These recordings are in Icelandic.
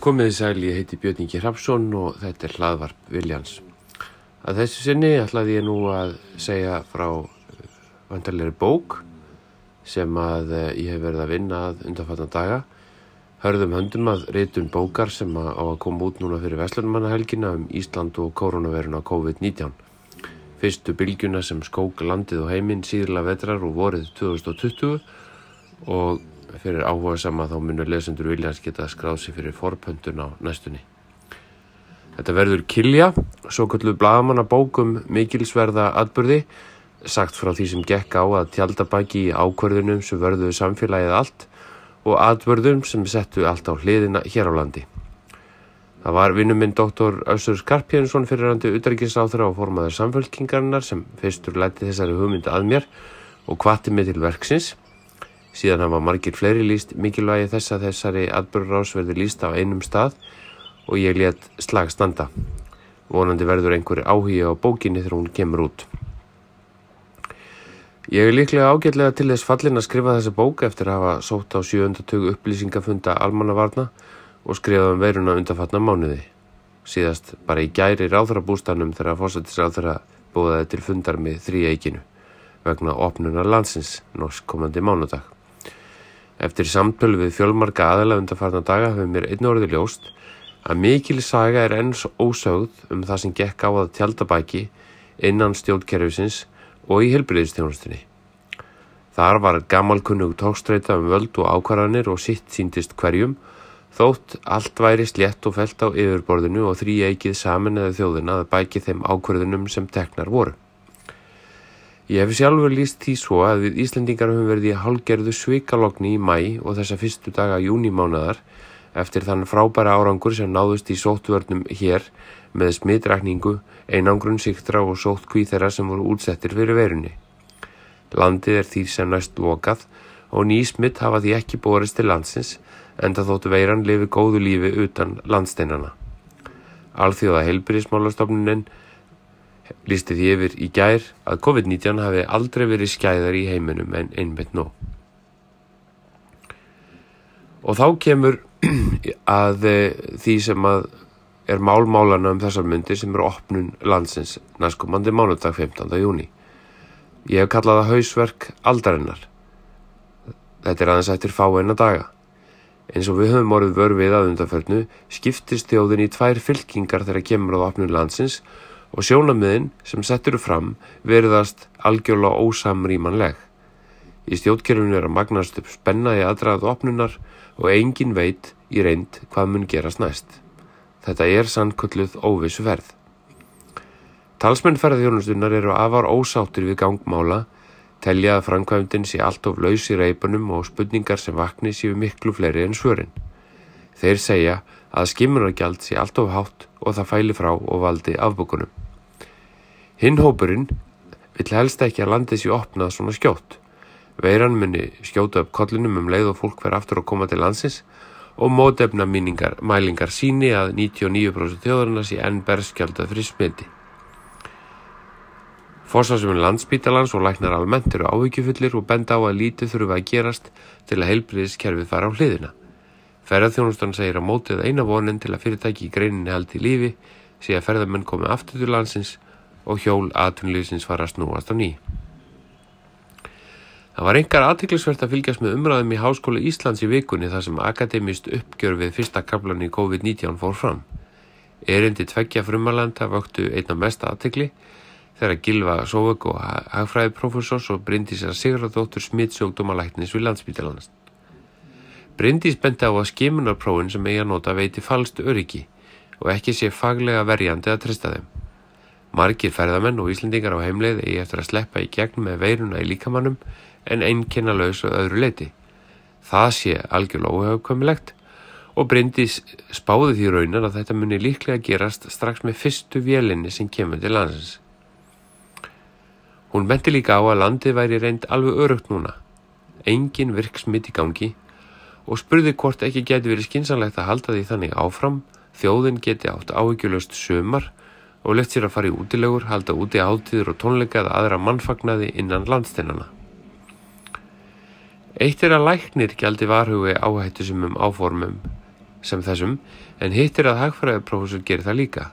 Komiði sæl, ég heiti Björn Ingi Hrapsson og þetta er hlaðvarp Viljans. Að þessu sinni ætlaði ég nú að segja frá vantarleiri bók sem að eh, ég hef verið að vinna að undanfattan daga. Hörðum höndum að reytun bókar sem að á að koma út núna fyrir Vestlunmannahelgina um Ísland og koronaviruna COVID-19. Fyrstu bylgjuna sem skók landið og heiminn síðla vetrar og vorið 2020 og fyrir áhuga sama þá munur lesendur viljans geta skráð sér fyrir forpöntun á næstunni. Þetta verður Kilja, svo kallu blagamanna bókum mikilsverða atbyrði, sagt frá því sem gekk á að tjaldabæki í ákverðunum sem verðuðu samfélagið allt og atbyrðum sem settu allt á hliðina hér á landi. Það var vinnuminn doktor Össur Skarpjensson fyrir randi utrækisáþra og formaður samfélkingarinnar sem fyrstur læti þessari hugmyndu að mér og kvatti mig til verksins Síðan hafa margir fleiri líst mikilvægi þess að þessari atbyrgarás verði líst á einum stað og ég let slag standa. Vonandi verður einhverju áhugi á bókinni þegar hún kemur út. Ég er líklega ágætlega til þess fallin að skrifa þessa bók eftir að hafa sótt á sjööndatögu upplýsingafunda almannavarna og skrifa um veiruna undanfatna mánuði. Síðast bara í gæri ráðrabústanum þegar fórsættisráðra búðaði til fundar með þrý eikinu vegna opnunar landsins norsk komandi mánudag. Eftir samtölu við fjölmarka aðala undarfarna daga hefur mér einn orði ljóst að mikil saga er enns ósögð um það sem gekk á að tjaldabæki innan stjórnkerfisins og í helbriðistjónustinni. Þar var gammalkunnug tókstreita um völd og ákvarðanir og sitt síndist hverjum þótt allt væri slett og felt á yfirborðinu og þrý eikið saman eða þjóðina að bæki þeim ákvarðunum sem teknar voru. Ég hef sjálfur líst því svo að við Íslendingar höfum verið í halgerðu svikalogni í mæ og þessa fyrstu daga júnimánaðar eftir þann frábæra árangur sem náðust í sóttvörnum hér með smittrækningu, einangrun siktra og sóttkví þeirra sem voru útsettir fyrir verunni. Landið er því sem næst lokað og ný smitt hafa því ekki borist til landsins en það þóttu veiran lifi góðu lífi utan landsteinana. Alþjóða heilbyrjismálastofnuninn lísti því yfir í gær að COVID-19 hafi aldrei verið skæðar í heiminum en einmitt nóg. Og þá kemur að eh, því sem að er málmálana um þessar myndir sem eru opnun landsins næstkomandi mánudag 15. júni. Ég hef kallað það hausverk aldarinnar. Þetta er aðeins eftir fá eina daga. Eins og við höfum orðið vörfið að undanförnu skiptist þjóðin í tvær fylkingar þegar kemur á opnun landsins og sjónamiðin sem settur fram verðast algjörlega ósamrýmanleg. Í stjórnkerfinu er að magnast upp spennaði aðdrað opnunar og engin veit í reynd hvað mun gerast næst. Þetta er sannkölluð óvissu ferð. Talsmenn ferðarþjónustunnar eru afar ósáttir við gangmála, telja að framkvæmdinn sé allt of laus í reipunum og spurningar sem vakni séu miklu fleiri en svörin. Þeir segja að skimmunargjald sé allt of hátt og það fæli frá og valdi afbúkunum. Hinnhópurinn vill helst ekki að landið sé opnað svona skjótt. Veiran muni skjóta upp kollinum um leið og fólk verið aftur að koma til landsins og mótefna mælingar síni að 99% þjóðarinn sé enn berskjaldað fyrir smiti. Fórsásuminn landsbítalans og læknar almennt eru áhyggjufullir og benda á að lítið þurfa að gerast til að heilbriðiskerfið fara á hliðina. Ferðarþjónustan segir að mótið eina vonin til að fyrirtæki í greininni haldi í lífi sé að ferðarmenn komi aftur til landsins og hjól aðtunlýsins fara að snúast á ný. Það var engar aðtiklisvert að fylgjast með umræðum í Háskóla Íslands í vikunni þar sem akademist uppgjör við fyrsta kaplan í COVID-19 fór fram. Erindi tveggja frumalanda vöktu einna mesta aðtikli þegar Gilva Sóvögg og hagfræðiprofessors og Bryndísar Sigurðardóttur smittsjókdómalæknis við landsbítalanast. Bryndís benti á að skimunarprófin sem eiga nota veiti falst öryggi og ekki sé faglega verjandi að trista þeim. Margir ferðamenn og Íslendingar á heimleið eigi eftir að sleppa í gegn með veiruna í líkamannum en einnkynna laus og öðru leiti. Það sé algjörlega óhefðkomilegt og Bryndís spáði því raunar að þetta muni líklega gerast strax með fyrstu vélinni sem kemur til landsins. Hún benti líka á að landið væri reynd alveg örugt núna. Engin virksmitt í gangi og spurði hvort ekki geti verið skinsanlegt að halda því þannig áfram, þjóðin geti átt áhyggjulöst sömar og lett sér að fara í útilegur, halda úti átíður og tónleikað aðra mannfagnaði innan landsteinana. Eitt er að læknir gældi varhugi áhættu sem um áformum sem þessum en hittir að hagfræðiprófessor gerir það líka.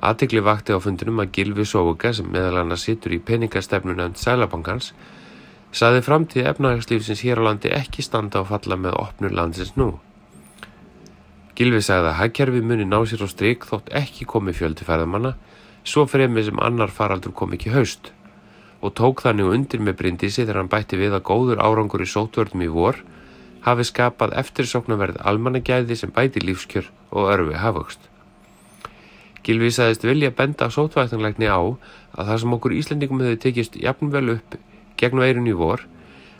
Aðtikli vakti á fundinum að Gilvi Sóuka sem meðal hann að sittur í peningastefnunönd Sælabankans saði framtíð efnahagslífsins hér á landi ekki standa á falla með opnur landsins nú. Gilvi sagði að hagkerfi muni ná sér á stryk þótt ekki komi fjöldi ferðamanna svo fremið sem annar faraldur kom ekki haust og tók þannig undir með brindisi þegar hann bætti við að góður árangur í sótvörnum í vor hafi skapað eftirsoknaverð almannagæði sem bæti lífskjör og örfi hafugst. Gilvi sagðist vilja benda sótvæktanlegni á að það sem okkur Íslandingum hefði tekist jafnvel upp gegn veirun í vor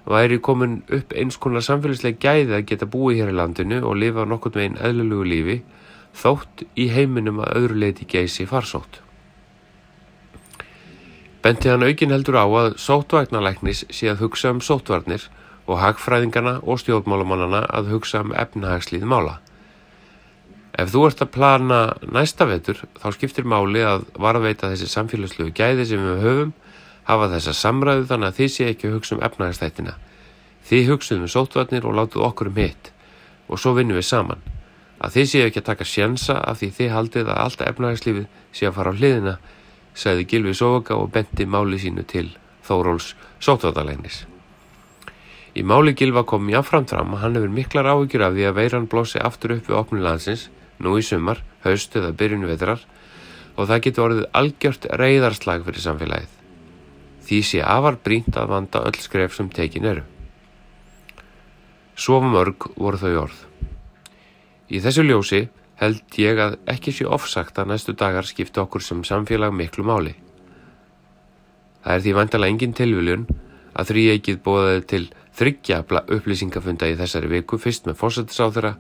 væri komin upp eins konar samfélagsleg gæði að geta búið hér í landinu og lifa nokkur með einn eðlulugu lífi þótt í heiminum að öðru leiti geysi farsótt. Benti hann aukin heldur á að sótvæknalæknis sé að hugsa um sótvarnir og hagfræðingana og stjórnmálamannana að hugsa um efnahagslið mála. Ef þú ert að plana næsta vetur þá skiptir máli að varðveita þessi samfélagslegu gæði sem við höfum hafa þessa samræðu þannig að þið sé ekki að hugsa um efnahagstættina. Þið hugsaðum um sótvarnir og látuð okkur um hitt og svo vinnum við saman. Að þið séu ekki að taka sjensa af því þið haldið að allt efnahagslífið sé að fara á hliðina, sagði Gilvi Sóvaka og benti máli sínu til Þóróls sótvartalegnis. Í máli Gilva kom jáfnframt fram að hann hefur miklar áhyggjur af því að veiran blósi aftur upp við opnum landsins, nú í sumar, haust eða byrjun vetrar og það getur orðið algjört reyðarslag fyrir samfélagið. Því sé afar brínt að vanda öll skref sem tekin eru. Svo mörg voru þau orð. Í þessu ljósi held ég að ekki sé ofsagt að næstu dagar skipta okkur sem samfélag miklu máli. Það er því vantalega engin tilviljun að þrý ekkið bóðaði til þryggja upplýsingafunda í þessari viku fyrst með fórsættisáþura,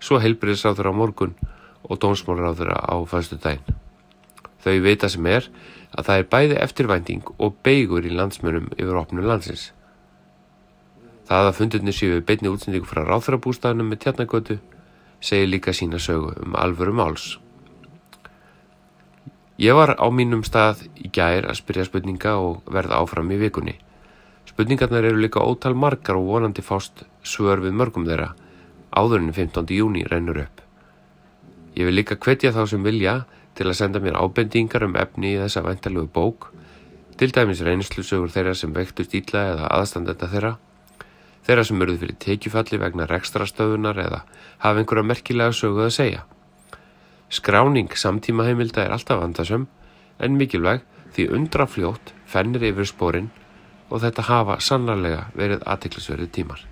svo heilbriðsáþura á morgun og dónsmálráþura á fannstu dæn. Þau vita sem er að það er bæði eftirvænting og beigur í landsmönum yfir opnum landsins. Það að fundurni séu beitni útsendíku frá ráþurabústæðanum með tjarnagötu segir líka sína sögu um alvöru máls. Ég var á mínum stað í gær að spyrja spurninga og verða áfram í vikunni. Spurningarnar eru líka ótal margar og vonandi fást svör við mörgum þeirra áðurinn 15. júni rennur upp. Ég vil líka hvetja þá sem vilja til að senda mér ábendingar um efni í þessa vendalugu bók, til dæmis reynslusögur þeirra sem vektust ítla eða aðstandenda þeirra, þeirra sem eruð fyrir tekjufalli vegna rekstrastöðunar eða hafa einhverja merkilega söguð að segja. Skráning samtíma heimilda er alltaf vandasöm en mikilvæg því undrafljótt fennir yfir spórin og þetta hafa sannarlega verið aðtiklisverið tímar.